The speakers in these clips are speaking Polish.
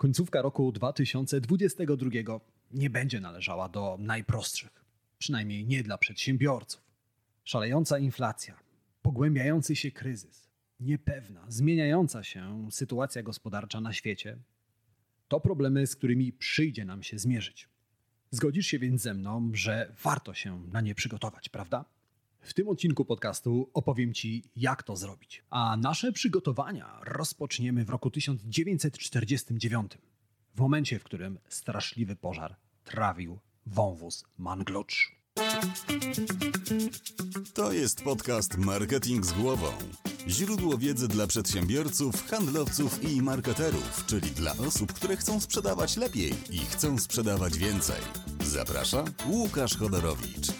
Końcówka roku 2022 nie będzie należała do najprostszych, przynajmniej nie dla przedsiębiorców. Szalejąca inflacja, pogłębiający się kryzys, niepewna, zmieniająca się sytuacja gospodarcza na świecie to problemy, z którymi przyjdzie nam się zmierzyć. Zgodzisz się więc ze mną, że warto się na nie przygotować, prawda? W tym odcinku podcastu opowiem Ci, jak to zrobić. A nasze przygotowania rozpoczniemy w roku 1949, w momencie, w którym straszliwy pożar trawił wąwóz Manglucz. To jest podcast Marketing z głową. Źródło wiedzy dla przedsiębiorców, handlowców i marketerów, czyli dla osób, które chcą sprzedawać lepiej i chcą sprzedawać więcej. Zaprasza Łukasz Chodorowicz.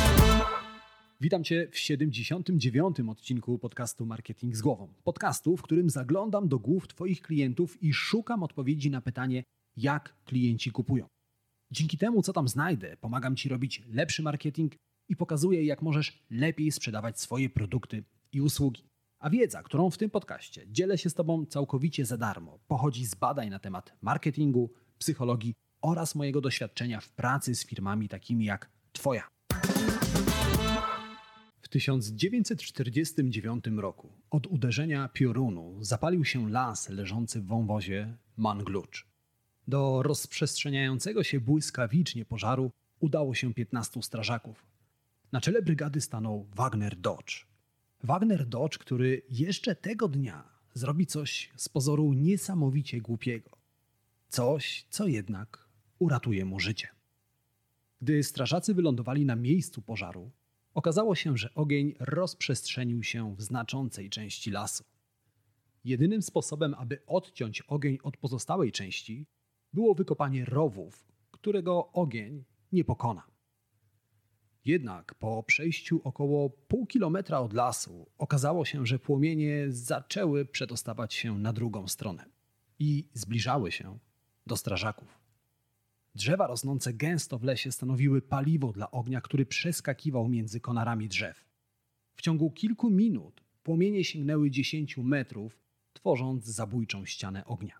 Witam Cię w 79. odcinku podcastu Marketing z Głową. Podcastu, w którym zaglądam do głów Twoich klientów i szukam odpowiedzi na pytanie, jak klienci kupują. Dzięki temu, co tam znajdę, pomagam Ci robić lepszy marketing i pokazuję, jak możesz lepiej sprzedawać swoje produkty i usługi. A wiedza, którą w tym podcaście dzielę się z Tobą całkowicie za darmo, pochodzi z badań na temat marketingu, psychologii oraz mojego doświadczenia w pracy z firmami takimi jak Twoja. W 1949 roku od uderzenia piorunu zapalił się las leżący w wąwozie Manglucz. Do rozprzestrzeniającego się błyskawicznie pożaru udało się 15 strażaków. Na czele brygady stanął Wagner Dodge. Wagner Dodge, który jeszcze tego dnia zrobi coś z pozoru niesamowicie głupiego. Coś, co jednak uratuje mu życie. Gdy strażacy wylądowali na miejscu pożaru, okazało się, że ogień rozprzestrzenił się w znaczącej części lasu. Jedynym sposobem, aby odciąć ogień od pozostałej części, było wykopanie rowów, którego ogień nie pokona. Jednak po przejściu około pół kilometra od lasu okazało się, że płomienie zaczęły przedostawać się na drugą stronę i zbliżały się do strażaków. Drzewa rosnące gęsto w lesie stanowiły paliwo dla ognia, który przeskakiwał między konarami drzew. W ciągu kilku minut płomienie sięgnęły 10 metrów, tworząc zabójczą ścianę ognia.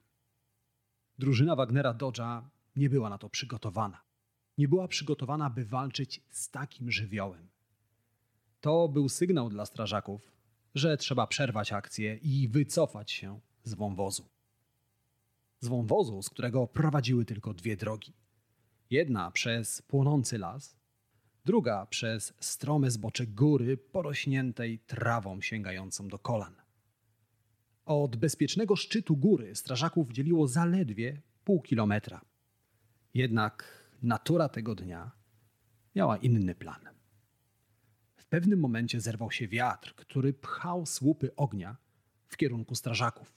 Drużyna Wagnera Dodge'a nie była na to przygotowana. Nie była przygotowana, by walczyć z takim żywiołem. To był sygnał dla strażaków, że trzeba przerwać akcję i wycofać się z wąwozu. Z wąwozu, z którego prowadziły tylko dwie drogi. Jedna przez płonący las, druga przez strome zbocze góry porośniętej trawą sięgającą do kolan. Od bezpiecznego szczytu góry strażaków dzieliło zaledwie pół kilometra. Jednak natura tego dnia miała inny plan. W pewnym momencie zerwał się wiatr, który pchał słupy ognia w kierunku strażaków.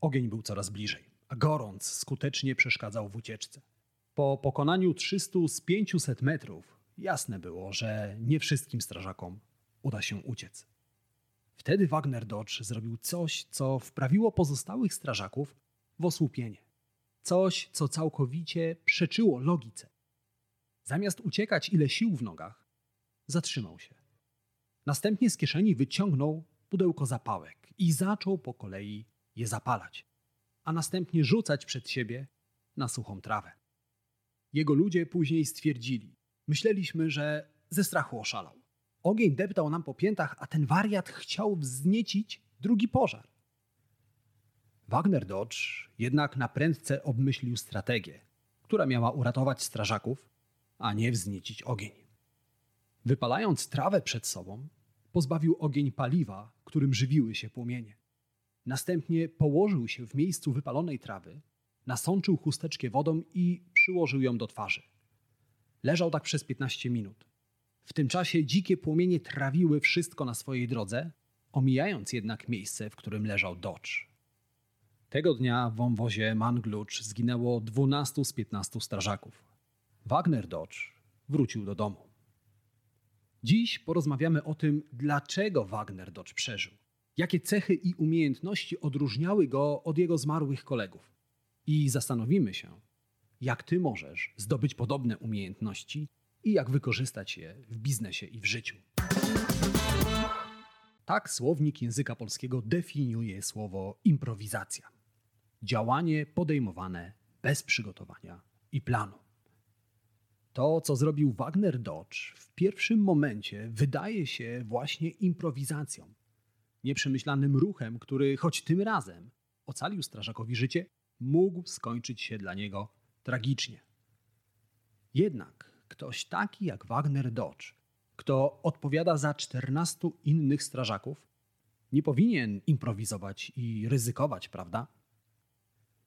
Ogień był coraz bliżej, a gorąc skutecznie przeszkadzał w ucieczce. Po pokonaniu 300 z 500 metrów jasne było, że nie wszystkim strażakom uda się uciec. Wtedy Wagner Dodge zrobił coś, co wprawiło pozostałych strażaków w osłupienie. Coś, co całkowicie przeczyło logice. Zamiast uciekać ile sił w nogach, zatrzymał się. Następnie z kieszeni wyciągnął pudełko zapałek i zaczął po kolei je zapalać, a następnie rzucać przed siebie na suchą trawę. Jego ludzie później stwierdzili: Myśleliśmy, że ze strachu oszalał. Ogień deptał nam po piętach, a ten wariat chciał wzniecić drugi pożar. Wagner Dodge jednak na prędce obmyślił strategię, która miała uratować strażaków, a nie wzniecić ogień. Wypalając trawę przed sobą, pozbawił ogień paliwa, którym żywiły się płomienie. Następnie położył się w miejscu wypalonej trawy, nasączył chusteczkę wodą i przyłożył ją do twarzy. Leżał tak przez 15 minut. W tym czasie dzikie płomienie trawiły wszystko na swojej drodze, omijając jednak miejsce, w którym leżał Dodge. Tego dnia w wąwozie Manglucz zginęło 12 z 15 strażaków. Wagner Dodge wrócił do domu. Dziś porozmawiamy o tym, dlaczego Wagner Dodge przeżył, jakie cechy i umiejętności odróżniały go od jego zmarłych kolegów. I zastanowimy się, jak ty możesz zdobyć podobne umiejętności i jak wykorzystać je w biznesie i w życiu. Tak słownik języka polskiego definiuje słowo improwizacja. Działanie podejmowane bez przygotowania i planu. To, co zrobił Wagner Dodge, w pierwszym momencie wydaje się właśnie improwizacją. Nieprzemyślanym ruchem, który choć tym razem ocalił strażakowi życie, mógł skończyć się dla niego tragicznie. Jednak ktoś taki jak Wagner Dodge, kto odpowiada za 14 innych strażaków, nie powinien improwizować i ryzykować, prawda?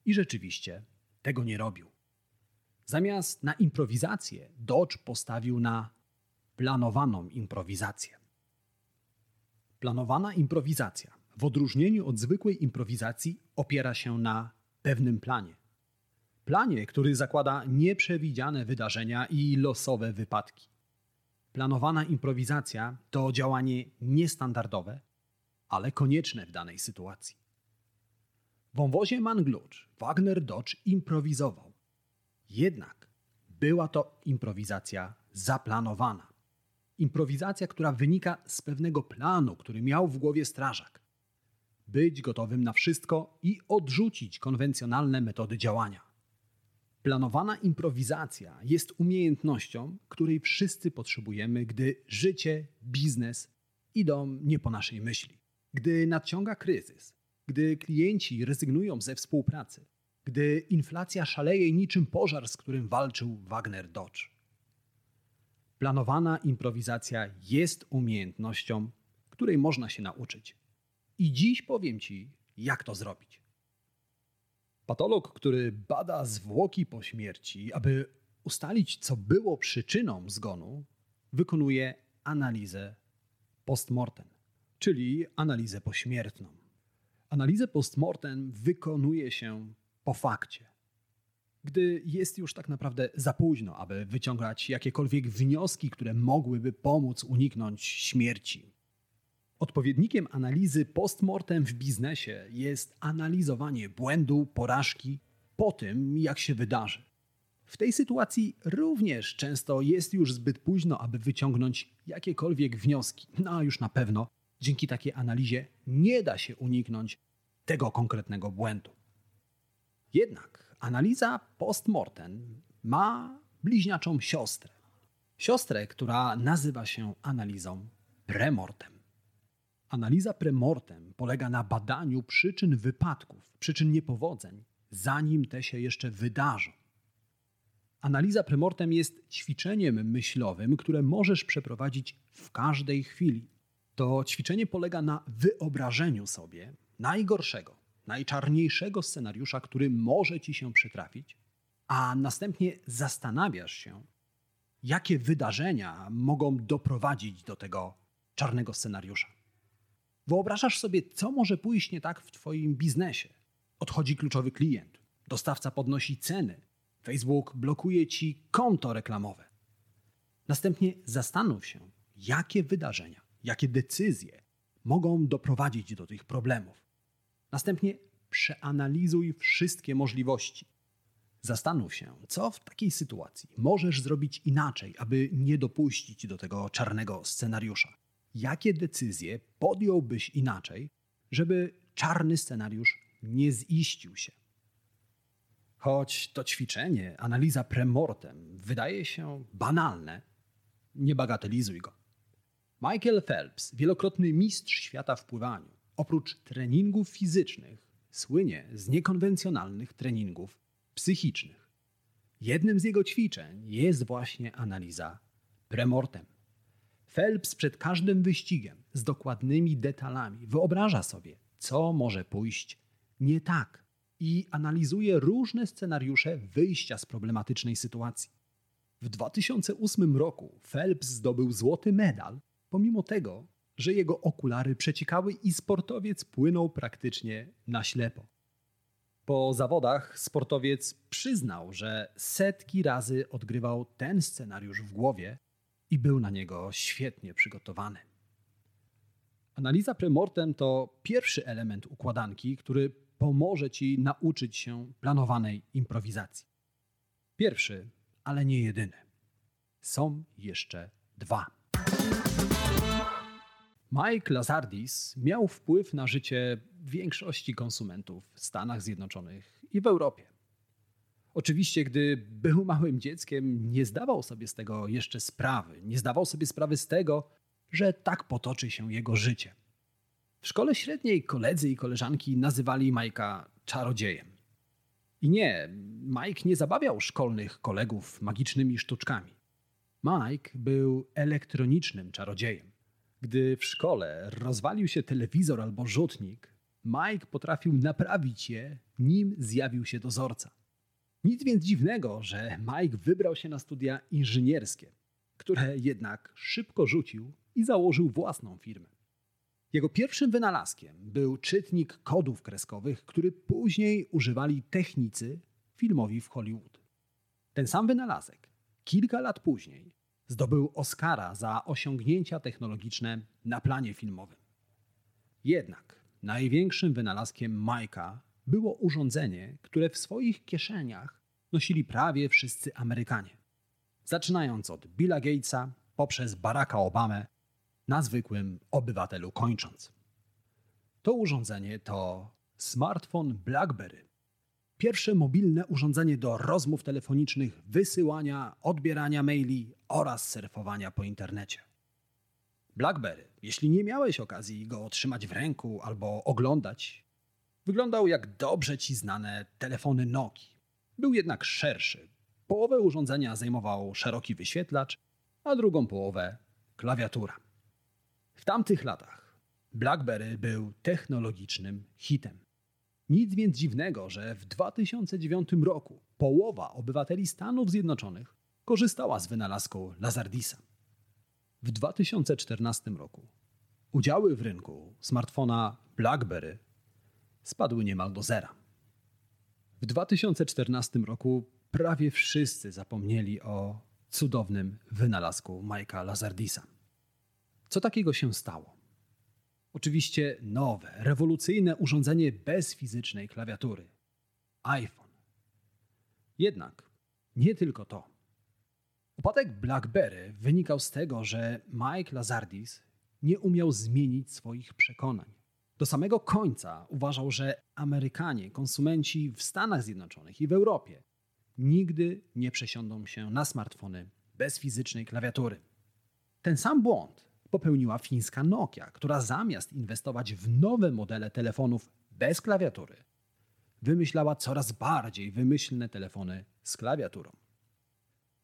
I rzeczywiście tego nie robił. Zamiast na improwizację, Dodge postawił na planowaną improwizację. Planowana improwizacja, w odróżnieniu od zwykłej improwizacji, opiera się na pewnym planie. Planie, który zakłada nieprzewidziane wydarzenia i losowe wypadki. Planowana improwizacja to działanie niestandardowe, ale konieczne w danej sytuacji. W wąwozie Manglucz Wagner Dodge improwizował. Jednak była to improwizacja zaplanowana. Improwizacja, która wynika z pewnego planu, który miał w głowie strażak. Być gotowym na wszystko i odrzucić konwencjonalne metody działania. Planowana improwizacja jest umiejętnością, której wszyscy potrzebujemy, gdy życie, biznes idą nie po naszej myśli. Gdy nadciąga kryzys, gdy klienci rezygnują ze współpracy, gdy inflacja szaleje niczym pożar, z którym walczył Wagner Dodge. Planowana improwizacja jest umiejętnością, której można się nauczyć. I dziś powiem Ci, jak to zrobić. Patolog, który bada zwłoki po śmierci, aby ustalić, co było przyczyną zgonu, wykonuje analizę postmortem, czyli analizę pośmiertną. Analizę postmortem wykonuje się po fakcie, gdy jest już tak naprawdę za późno, aby wyciągać jakiekolwiek wnioski, które mogłyby pomóc uniknąć śmierci. Odpowiednikiem analizy postmortem w biznesie jest analizowanie błędu, porażki po tym, jak się wydarzy. W tej sytuacji również często jest już zbyt późno, aby wyciągnąć jakiekolwiek wnioski. No a już na pewno dzięki takiej analizie nie da się uniknąć tego konkretnego błędu. Jednak analiza postmortem ma bliźniaczą siostrę. Siostrę, która nazywa się analizą premortem. Analiza premortem polega na badaniu przyczyn wypadków, przyczyn niepowodzeń, zanim te się jeszcze wydarzą. Analiza premortem jest ćwiczeniem myślowym, które możesz przeprowadzić w każdej chwili. To ćwiczenie polega na wyobrażeniu sobie najgorszego, najczarniejszego scenariusza, który może ci się przytrafić, a następnie zastanawiasz się, jakie wydarzenia mogą doprowadzić do tego czarnego scenariusza. Wyobrażasz sobie, co może pójść nie tak w Twoim biznesie. Odchodzi kluczowy klient, dostawca podnosi ceny, Facebook blokuje Ci konto reklamowe. Następnie zastanów się, jakie wydarzenia, jakie decyzje mogą doprowadzić do tych problemów. Następnie przeanalizuj wszystkie możliwości. Zastanów się, co w takiej sytuacji możesz zrobić inaczej, aby nie dopuścić do tego czarnego scenariusza jakie decyzje podjąłbyś inaczej, żeby czarny scenariusz nie ziścił się. Choć to ćwiczenie, analiza premortem, wydaje się banalne, nie bagatelizuj go. Michael Phelps, wielokrotny mistrz świata w pływaniu, oprócz treningów fizycznych, słynie z niekonwencjonalnych treningów psychicznych. Jednym z jego ćwiczeń jest właśnie analiza premortem. Phelps przed każdym wyścigiem z dokładnymi detalami wyobraża sobie, co może pójść nie tak i analizuje różne scenariusze wyjścia z problematycznej sytuacji. W 2008 roku Phelps zdobył złoty medal, pomimo tego, że jego okulary przeciekały i sportowiec płynął praktycznie na ślepo. Po zawodach sportowiec przyznał, że setki razy odgrywał ten scenariusz w głowie i był na niego świetnie przygotowany. Analiza premortem to pierwszy element układanki, który pomoże ci nauczyć się planowanej improwizacji. Pierwszy, ale nie jedyny. Są jeszcze dwa. Mike Lazardis miał wpływ na życie większości konsumentów w Stanach Zjednoczonych i w Europie. Oczywiście, gdy był małym dzieckiem, nie zdawał sobie z tego jeszcze sprawy. Nie zdawał sobie sprawy z tego, że tak potoczy się jego życie. W szkole średniej koledzy i koleżanki nazywali Majka czarodziejem. I nie, Mike nie zabawiał szkolnych kolegów magicznymi sztuczkami. Mike był elektronicznym czarodziejem. Gdy w szkole rozwalił się telewizor albo rzutnik, Mike potrafił naprawić je, nim zjawił się dozorca. Nic więc dziwnego, że Mike wybrał się na studia inżynierskie, które jednak szybko rzucił i założył własną firmę. Jego pierwszym wynalazkiem był czytnik kodów kreskowych, który później używali technicy filmowi w Hollywood. Ten sam wynalazek kilka lat później zdobył Oscara za osiągnięcia technologiczne na planie filmowym. Jednak największym wynalazkiem Majka było urządzenie, które w swoich kieszeniach nosili prawie wszyscy Amerykanie. Zaczynając od Billa Gatesa poprzez Baracka Obamę, na zwykłym obywatelu kończąc. To urządzenie to smartfon BlackBerry. Pierwsze mobilne urządzenie do rozmów telefonicznych, wysyłania, odbierania maili oraz surfowania po internecie. BlackBerry, jeśli nie miałeś okazji go otrzymać w ręku albo oglądać, wyglądał jak dobrze ci znane telefony Nokia. Był jednak szerszy. Połowę urządzenia zajmował szeroki wyświetlacz, a drugą połowę klawiatura. W tamtych latach BlackBerry był technologicznym hitem. Nic więc dziwnego, że w 2009 roku połowa obywateli Stanów Zjednoczonych korzystała z wynalazku Lazardisa. W 2014 roku udziały w rynku smartfona BlackBerry spadły niemal do zera. W 2014 roku prawie wszyscy zapomnieli o cudownym wynalazku Mike'a Lazardisa. Co takiego się stało? Oczywiście nowe, rewolucyjne urządzenie bez fizycznej klawiatury iPhone. Jednak nie tylko to. Upadek BlackBerry wynikał z tego, że Mike Lazardis nie umiał zmienić swoich przekonań. Do samego końca uważał, że Amerykanie, konsumenci w Stanach Zjednoczonych i w Europie nigdy nie przesiądą się na smartfony bez fizycznej klawiatury. Ten sam błąd popełniła fińska Nokia, która zamiast inwestować w nowe modele telefonów bez klawiatury, wymyślała coraz bardziej wymyślne telefony z klawiaturą.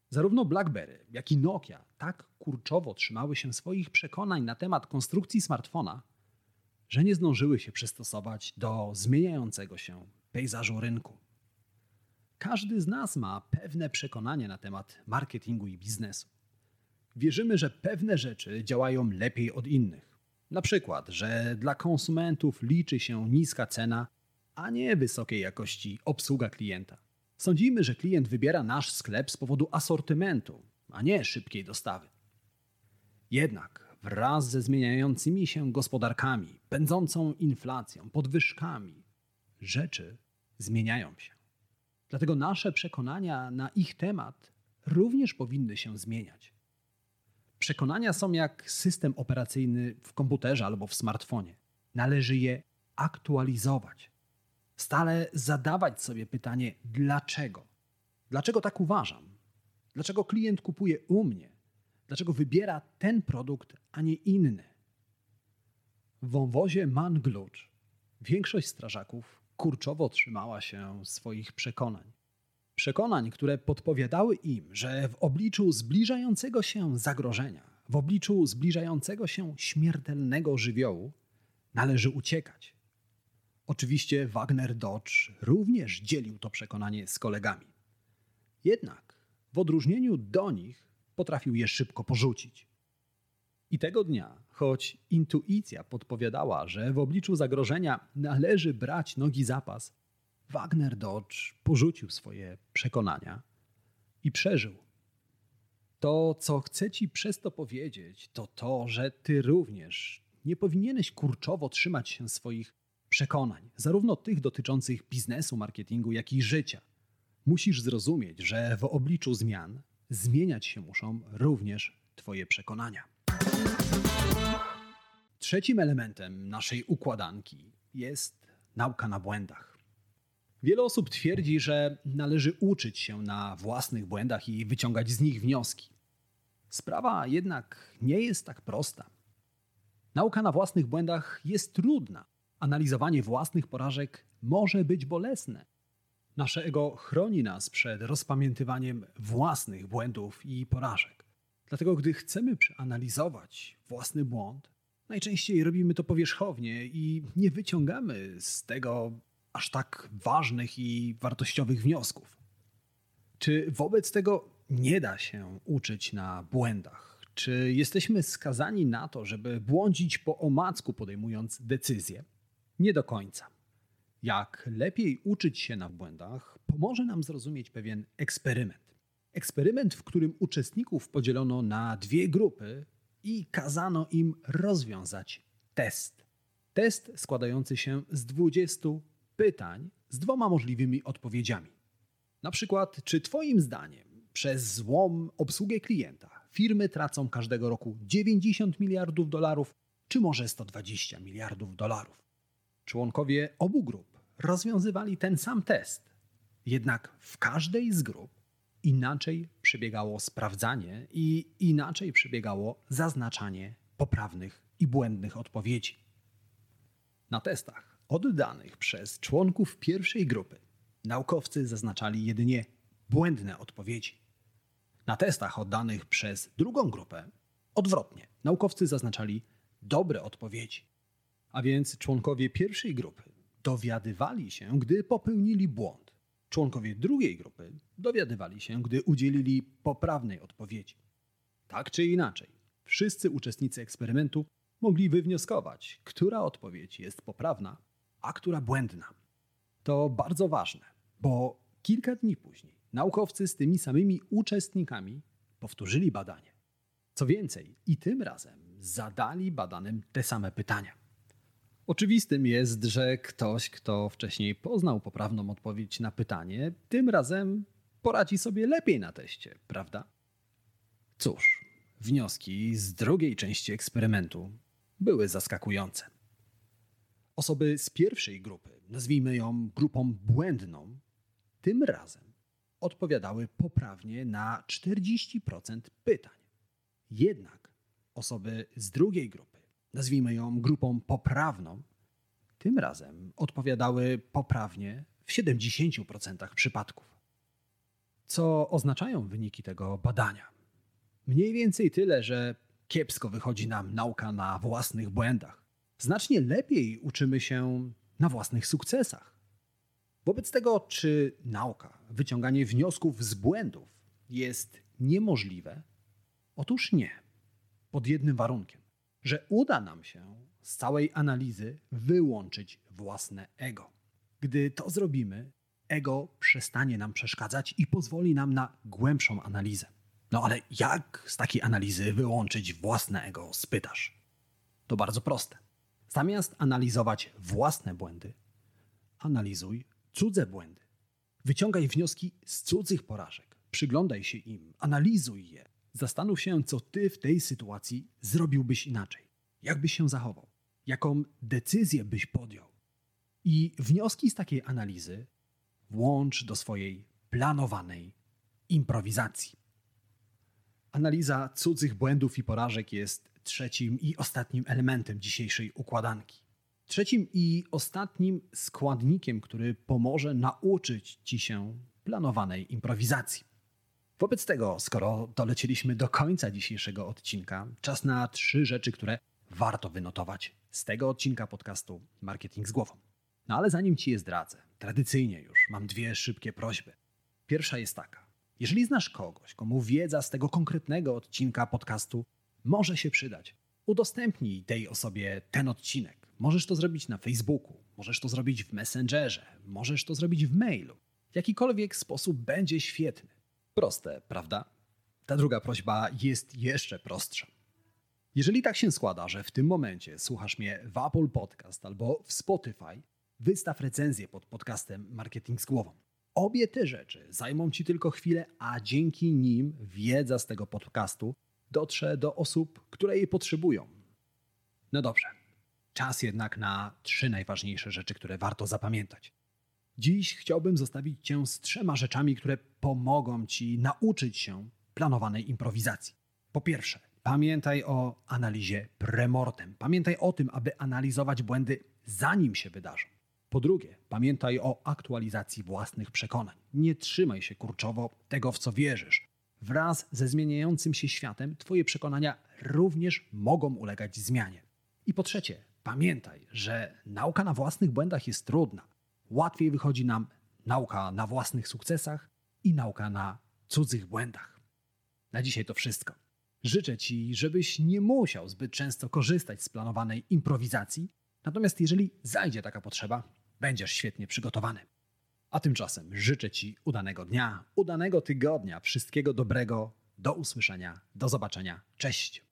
Zarówno BlackBerry, jak i Nokia tak kurczowo trzymały się swoich przekonań na temat konstrukcji smartfona, że nie zdążyły się przystosować do zmieniającego się pejzażu rynku. Każdy z nas ma pewne przekonania na temat marketingu i biznesu. Wierzymy, że pewne rzeczy działają lepiej od innych. Na przykład, że dla konsumentów liczy się niska cena, a nie wysokiej jakości obsługa klienta. Sądzimy, że klient wybiera nasz sklep z powodu asortymentu, a nie szybkiej dostawy. Jednak wraz ze zmieniającymi się gospodarkami, pędzącą inflacją, podwyżkami, rzeczy zmieniają się. Dlatego nasze przekonania na ich temat również powinny się zmieniać. Przekonania są jak system operacyjny w komputerze albo w smartfonie. Należy je aktualizować. Stale zadawać sobie pytanie, dlaczego? Dlaczego tak uważam? Dlaczego klient kupuje u mnie? Dlaczego wybiera ten produkt, a nie inny? W wąwozie Man Glucz większość strażaków kurczowo trzymała się swoich przekonań. Przekonań, które podpowiadały im, że w obliczu zbliżającego się zagrożenia, w obliczu zbliżającego się śmiertelnego żywiołu, należy uciekać. Oczywiście Wagner Dodge również dzielił to przekonanie z kolegami. Jednak w odróżnieniu do nich potrafił je szybko porzucić. I tego dnia, choć intuicja podpowiadała, że w obliczu zagrożenia należy brać nogi zapas, Wagner Dodge porzucił swoje przekonania i przeżył. To, co chcę ci przez to powiedzieć, to to, że ty również nie powinieneś kurczowo trzymać się swoich przekonań, zarówno tych dotyczących biznesu, marketingu, jak i życia. Musisz zrozumieć, że w obliczu zmian zmieniać się muszą również Twoje przekonania. Trzecim elementem naszej układanki jest nauka na błędach. Wiele osób twierdzi, że należy uczyć się na własnych błędach i wyciągać z nich wnioski. Sprawa jednak nie jest tak prosta. Nauka na własnych błędach jest trudna. Analizowanie własnych porażek może być bolesne. Nasze ego chroni nas przed rozpamiętywaniem własnych błędów i porażek. Dlatego, gdy chcemy przeanalizować własny błąd, najczęściej robimy to powierzchownie i nie wyciągamy z tego aż tak ważnych i wartościowych wniosków. Czy wobec tego nie da się uczyć na błędach? Czy jesteśmy skazani na to, żeby błądzić po omacku, podejmując decyzje? Nie do końca. Jak lepiej uczyć się na błędach, pomoże nam zrozumieć pewien eksperyment. Eksperyment, w którym uczestników podzielono na dwie grupy i kazano im rozwiązać test. Test składający się z 20 pytań z dwoma możliwymi odpowiedziami. Na przykład, czy Twoim zdaniem przez złą obsługę klienta firmy tracą każdego roku 90 miliardów dolarów, czy może 120 miliardów dolarów? Członkowie obu grup rozwiązywali ten sam test, jednak w każdej z grup inaczej przebiegało sprawdzanie i inaczej przebiegało zaznaczanie poprawnych i błędnych odpowiedzi. Na testach oddanych przez członków pierwszej grupy naukowcy zaznaczali jedynie błędne odpowiedzi. Na testach oddanych przez drugą grupę odwrotnie, naukowcy zaznaczali dobre odpowiedzi. A więc członkowie pierwszej grupy dowiadywali się, gdy popełnili błąd. Członkowie drugiej grupy dowiadywali się, gdy udzielili poprawnej odpowiedzi. Tak czy inaczej, wszyscy uczestnicy eksperymentu mogli wywnioskować, która odpowiedź jest poprawna, a która błędna. To bardzo ważne, bo kilka dni później naukowcy z tymi samymi uczestnikami powtórzyli badanie. Co więcej, i tym razem zadali badanym te same pytania. Oczywistym jest, że ktoś, kto wcześniej poznał poprawną odpowiedź na pytanie, tym razem poradzi sobie lepiej na teście, prawda? Cóż, wnioski z drugiej części eksperymentu były zaskakujące. Osoby z pierwszej grupy, nazwijmy ją grupą błędną, tym razem odpowiadały poprawnie na 40% pytań. Jednak osoby z drugiej grupy, nazwijmy ją grupą poprawną, tym razem odpowiadały poprawnie w 70% przypadków. Co oznaczają wyniki tego badania? Mniej więcej tyle, że kiepsko wychodzi nam nauka na własnych błędach. Znacznie lepiej uczymy się na własnych sukcesach. Wobec tego, czy nauka, wyciąganie wniosków z błędów jest niemożliwe? Otóż nie. Pod jednym warunkiem, że uda nam się z całej analizy wyłączyć własne ego. Gdy to zrobimy, ego przestanie nam przeszkadzać i pozwoli nam na głębszą analizę. No ale jak z takiej analizy wyłączyć własne ego, spytasz? To bardzo proste. Zamiast analizować własne błędy, analizuj cudze błędy. Wyciągaj wnioski z cudzych porażek. Przyglądaj się im, analizuj je. Zastanów się, co ty w tej sytuacji zrobiłbyś inaczej. Jak byś się zachował? Jaką decyzję byś podjął? I wnioski z takiej analizy włącz do swojej planowanej improwizacji. Analiza cudzych błędów i porażek jest trzecim i ostatnim elementem dzisiejszej układanki. Trzecim i ostatnim składnikiem, który pomoże nauczyć ci się planowanej improwizacji. Wobec tego, skoro dolecieliśmy do końca dzisiejszego odcinka, czas na trzy rzeczy, które warto wynotować z tego odcinka podcastu Marketing z głową. No ale zanim ci je zdradzę, tradycyjnie już mam dwie szybkie prośby. Pierwsza jest taka: jeżeli znasz kogoś, komu wiedza z tego konkretnego odcinka podcastu może się przydać, udostępnij tej osobie ten odcinek Możesz to zrobić na Facebooku, możesz to zrobić w Messengerze, możesz to zrobić w mailu. Jakikolwiek sposób będzie świetny. Proste, prawda? Ta druga prośba jest jeszcze prostsza. Jeżeli tak się składa, że w tym momencie słuchasz mnie w Apple Podcast albo w Spotify, wystaw recenzję pod podcastem Marketing z głową. Obie te rzeczy zajmą Ci tylko chwilę, a dzięki nim wiedza z tego podcastu dotrze do osób, które jej potrzebują. No dobrze, czas jednak na trzy najważniejsze rzeczy, które warto zapamiętać. Dziś chciałbym zostawić Cię z trzema rzeczami, które pomogą Ci nauczyć się planowanej improwizacji. Po pierwsze, pamiętaj o analizie premortem. Pamiętaj o tym, aby analizować błędy zanim się wydarzą. Po drugie, pamiętaj o aktualizacji własnych przekonań. Nie trzymaj się kurczowo tego, w co wierzysz. Wraz ze zmieniającym się światem, Twoje przekonania również mogą ulegać zmianie. I po trzecie, pamiętaj, że nauka na własnych błędach jest trudna. Łatwiej wychodzi nam nauka na własnych sukcesach i nauka na cudzych błędach. Na dzisiaj to wszystko. Życzę Ci, żebyś nie musiał zbyt często korzystać z planowanej improwizacji, natomiast jeżeli zajdzie taka potrzeba, będziesz świetnie przygotowany. A tymczasem życzę Ci udanego dnia, udanego tygodnia, wszystkiego dobrego. Do usłyszenia, do zobaczenia. Cześć.